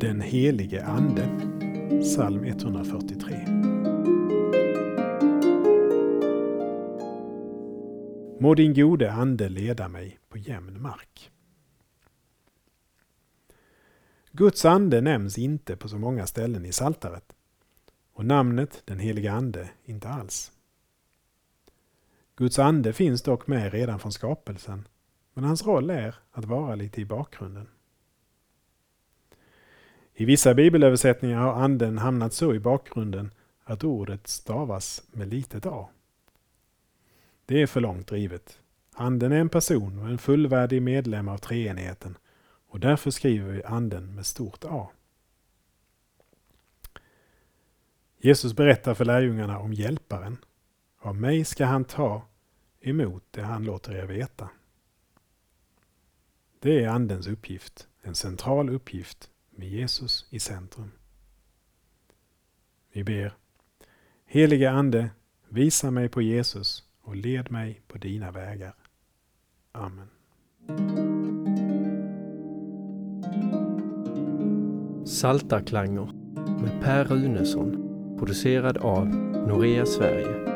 Den helige Ande. Psalm 143. Må din gode Ande leda mig på jämn mark. Guds ande nämns inte på så många ställen i Saltaret och namnet den helige Ande inte alls. Guds ande finns dock med redan från skapelsen, men hans roll är att vara lite i bakgrunden. I vissa bibelöversättningar har anden hamnat så i bakgrunden att ordet stavas med litet a. Det är för långt drivet. Anden är en person och en fullvärdig medlem av treenigheten och därför skriver vi anden med stort A. Jesus berättar för lärjungarna om Hjälparen. Av mig ska han ta emot det han låter er veta. Det är Andens uppgift, en central uppgift med Jesus i centrum. Vi ber. Helige Ande, visa mig på Jesus och led mig på dina vägar. Amen. Saltarklanger med Per Runesson producerad av Norea Sverige